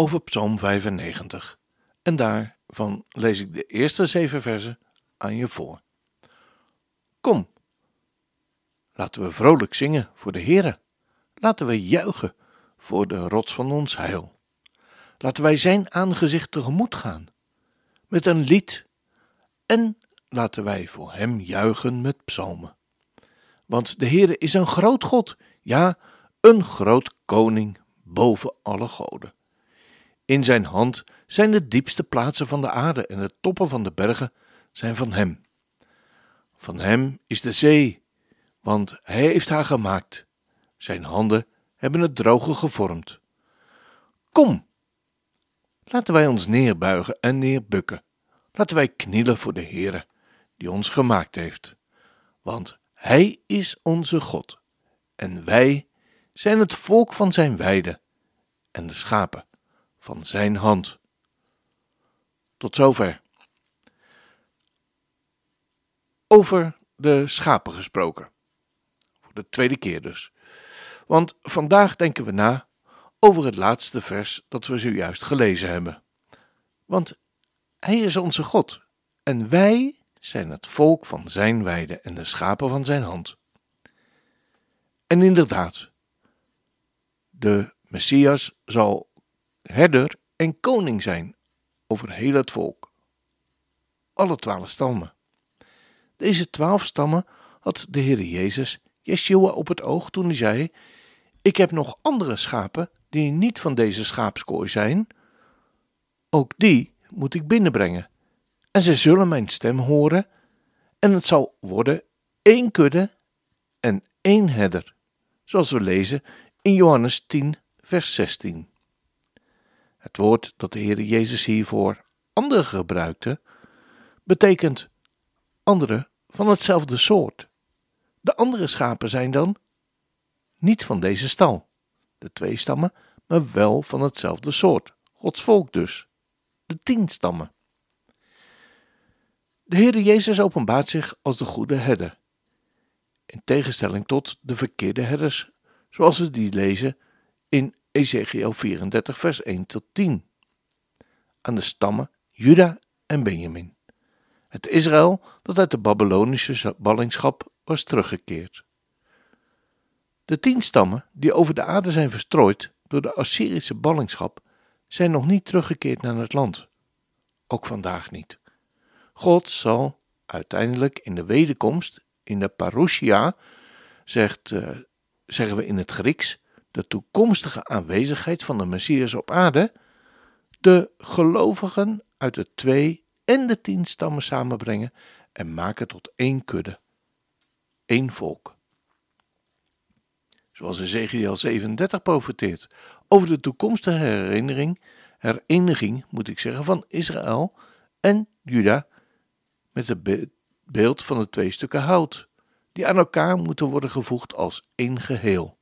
over Psalm 95. En daarvan lees ik de eerste zeven versen aan je voor. Kom, laten we vrolijk zingen voor de Heere. Laten we juichen voor de rots van ons heil. Laten wij zijn aangezicht tegemoet gaan met een lied en laten wij voor hem juichen met psalmen. Want de Heere is een groot God, ja, een groot koning boven alle goden. In zijn hand zijn de diepste plaatsen van de aarde en de toppen van de bergen zijn van hem. Van hem is de zee, want hij heeft haar gemaakt. Zijn handen hebben het droge gevormd. Kom, laten wij ons neerbuigen en neerbukken. Laten wij knielen voor de Heere, die ons gemaakt heeft. Want hij is onze God, en wij zijn het volk van zijn weide en de schapen van zijn hand. Tot zover. Over de schapen gesproken. Voor de tweede keer dus. Want vandaag denken we na over het laatste vers dat we zojuist gelezen hebben. Want Hij is onze God en wij zijn het volk van Zijn weide en de schapen van Zijn hand. En inderdaad, de Messias zal herder en koning zijn over heel het volk. Alle twaalf stammen. Deze twaalf stammen had de Heer Jezus Yeshua op het oog toen hij zei: Ik heb nog andere schapen die niet van deze schaapskooi zijn. Ook die moet ik binnenbrengen. En zij zullen mijn stem horen, en het zal worden één kudde en één herder, zoals we lezen in Johannes 10, vers 16. Het woord dat de Heer Jezus hiervoor andere gebruikte, betekent andere van hetzelfde soort. De andere schapen zijn dan niet van deze stal, de twee stammen, maar wel van hetzelfde soort, Gods volk dus, de tien stammen. De Heere Jezus openbaart zich als de goede herder, in tegenstelling tot de verkeerde herders, zoals we die lezen Ezekiel 34, vers 1 tot 10. Aan de stammen Juda en Benjamin. Het Israël dat uit de Babylonische ballingschap was teruggekeerd. De tien stammen die over de aarde zijn verstrooid door de Assyrische ballingschap zijn nog niet teruggekeerd naar het land. Ook vandaag niet. God zal uiteindelijk in de wederkomst, in de parousia, zegt, uh, zeggen we in het Grieks, de toekomstige aanwezigheid van de Messias op aarde, de gelovigen uit de twee en de tien stammen samenbrengen en maken tot één kudde, één volk. Zoals Ezekiel 37 profeteert over de toekomstige herinnering, hereniging, moet ik zeggen, van Israël en Juda met het beeld van de twee stukken hout, die aan elkaar moeten worden gevoegd als één geheel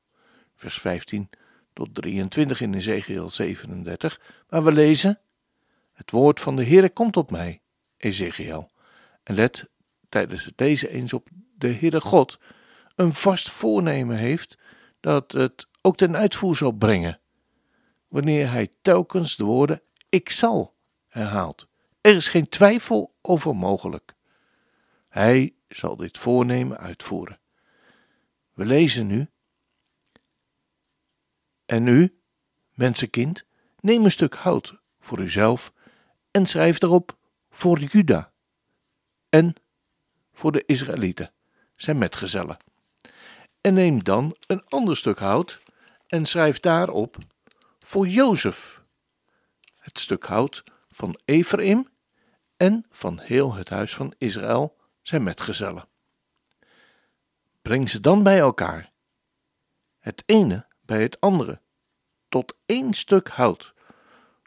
vers 15 tot 23 in Ezekiel 37, waar we lezen: Het woord van de Heere komt op mij, Ezekiel. En let tijdens lezen eens op de Heere God een vast voornemen heeft dat het ook ten uitvoer zal brengen, wanneer hij telkens de woorden ik zal herhaalt. Er is geen twijfel over mogelijk. Hij zal dit voornemen uitvoeren. We lezen nu en u, mensenkind, neem een stuk hout voor uzelf en schrijf erop voor Juda en voor de Israëlieten, zijn metgezellen. En neem dan een ander stuk hout en schrijf daarop voor Jozef, het stuk hout van Ephraim en van heel het huis van Israël, zijn metgezellen. Breng ze dan bij elkaar, het ene bij het andere, tot één stuk hout,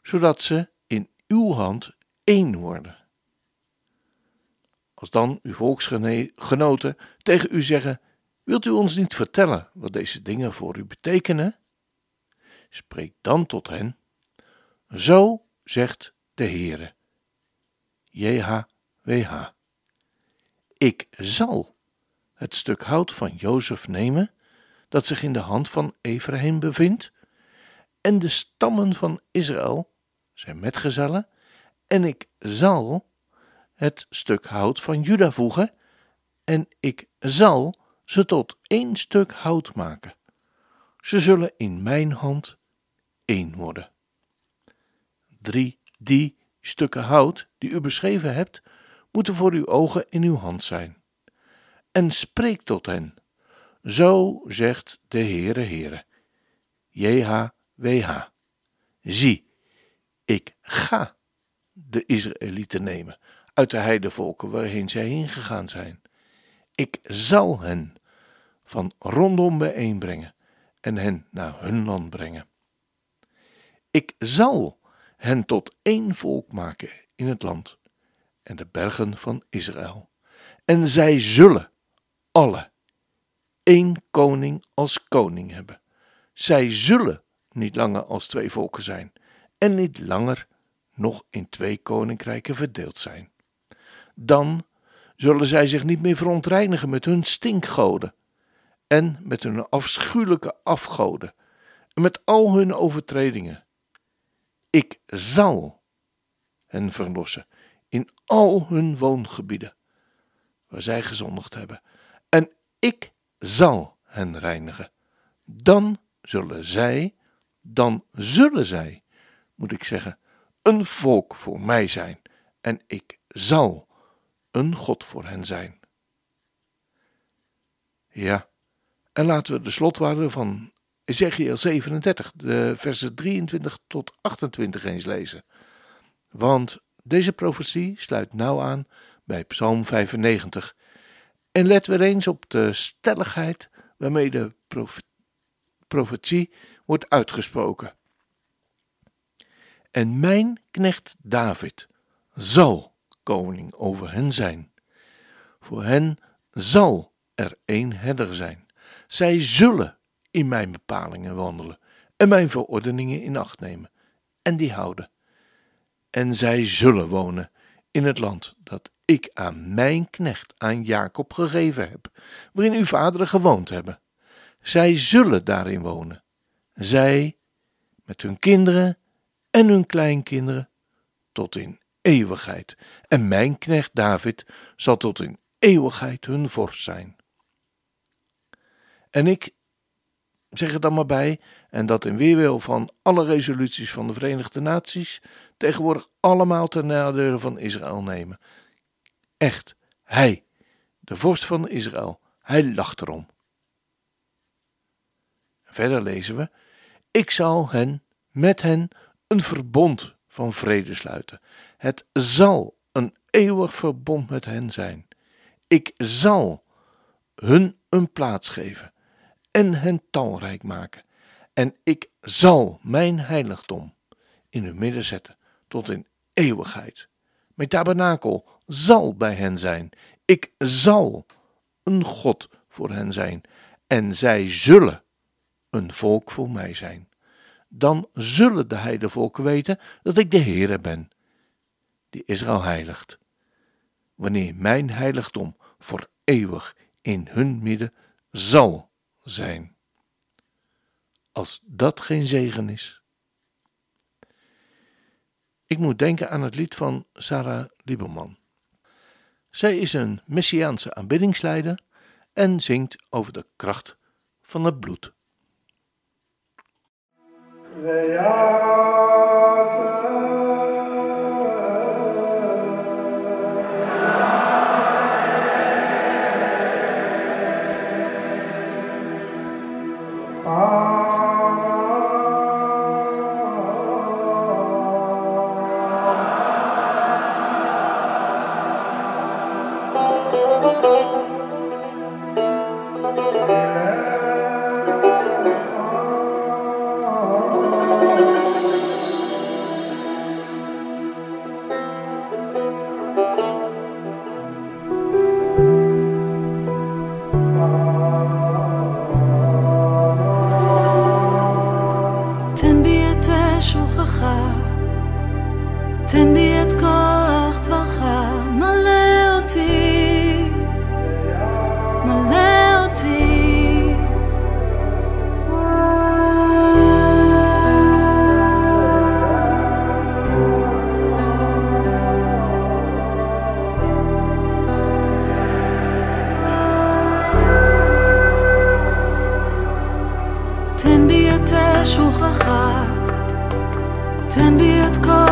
zodat ze in uw hand één worden. Als dan uw volksgenoten tegen u zeggen: Wilt u ons niet vertellen wat deze dingen voor u betekenen? Spreek dan tot hen: Zo zegt de Heere. JHWH. Ik zal het stuk hout van Jozef nemen, dat zich in de hand van Ephraim bevindt, en de stammen van Israël, zijn metgezellen, en ik zal het stuk hout van Juda voegen, en ik zal ze tot één stuk hout maken. Ze zullen in mijn hand één worden. Drie, die stukken hout die u beschreven hebt, moeten voor uw ogen in uw hand zijn. En spreek tot hen. Zo zegt de Heere Heere. JHWH. Zie, ik ga de Israëlieten nemen uit de heidevolken waarheen zij heen gegaan zijn. Ik zal hen van rondom bijeenbrengen en hen naar hun land brengen. Ik zal hen tot één volk maken in het land en de bergen van Israël. En zij zullen alle één koning als koning hebben. Zij zullen niet langer als twee volken zijn en niet langer nog in twee koninkrijken verdeeld zijn. Dan zullen zij zich niet meer verontreinigen met hun stinkgoden en met hun afschuwelijke afgoden en met al hun overtredingen. Ik zal hen verlossen in al hun woongebieden waar zij gezondigd hebben, en ik zal hen reinigen. Dan zullen zij, dan zullen zij, moet ik zeggen, een volk voor mij zijn, en ik zal een God voor hen zijn. Ja, en laten we de slotwaarde van Ezekiel 37, de versen 23 tot 28 eens lezen. Want deze profetie sluit nauw aan bij Psalm 95. En let weer eens op de stelligheid waarmee de profetie wordt uitgesproken. En mijn knecht David zal koning over hen zijn. Voor hen zal er één herder zijn. Zij zullen in mijn bepalingen wandelen en mijn verordeningen in acht nemen en die houden. En zij zullen wonen in het land dat ik aan mijn knecht, aan Jacob gegeven heb, waarin uw vaderen gewoond hebben. Zij zullen daarin wonen. Zij met hun kinderen en hun kleinkinderen tot in eeuwigheid. En mijn knecht David zal tot in eeuwigheid hun vorst zijn. En ik zeg er dan maar bij, en dat in weerwil van alle resoluties van de Verenigde Naties, tegenwoordig allemaal ten nadele van Israël nemen. Echt, hij, de vorst van Israël, hij lacht erom. Verder lezen we: Ik zal hen, met hen, een verbond van vrede sluiten. Het zal een eeuwig verbond met hen zijn. Ik zal hun een plaats geven en hen talrijk maken. En ik zal mijn heiligdom in hun midden zetten tot in eeuwigheid. Mijn tabernakel zal bij hen zijn. Ik zal een God voor hen zijn. En zij zullen een volk voor mij zijn. Dan zullen de heidevolken weten dat ik de Heere ben, die Israël heiligt. Wanneer mijn heiligdom voor eeuwig in hun midden zal zijn. Als dat geen zegen is. Ik moet denken aan het lied van Sarah Lieberman. Zij is een messiaanse aanbiddingsleider en zingt over de kracht van het bloed. Ja, let's go.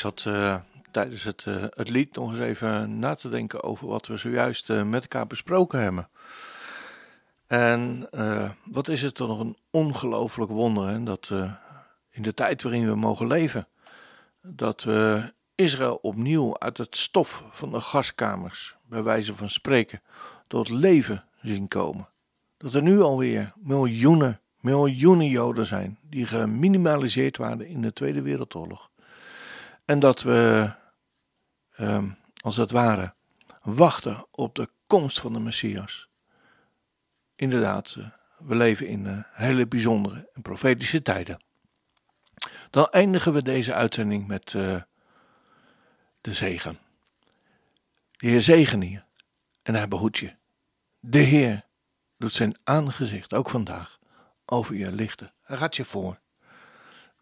Zat uh, tijdens het, uh, het lied nog eens even na te denken over wat we zojuist uh, met elkaar besproken hebben. En wat is het toch een ongelooflijk wonder hè, dat in de tijd waarin we mogen leven, dat we Israël opnieuw uit het stof van de gaskamers, bij wijze van spreken, tot leven zien komen. Dat er nu alweer miljoenen, miljoenen Joden zijn die geminimaliseerd waren in de Tweede Wereldoorlog. En dat we, ehm, als het ware, wachten op de komst van de Messias. Inderdaad, eh, we leven in uh, hele bijzondere en profetische tijden. Dan eindigen we deze uitzending met uh, de zegen. De Heer zegen je en hij behoedt je. De Heer doet zijn aangezicht, ook vandaag, over je lichten. Hij gaat je voor.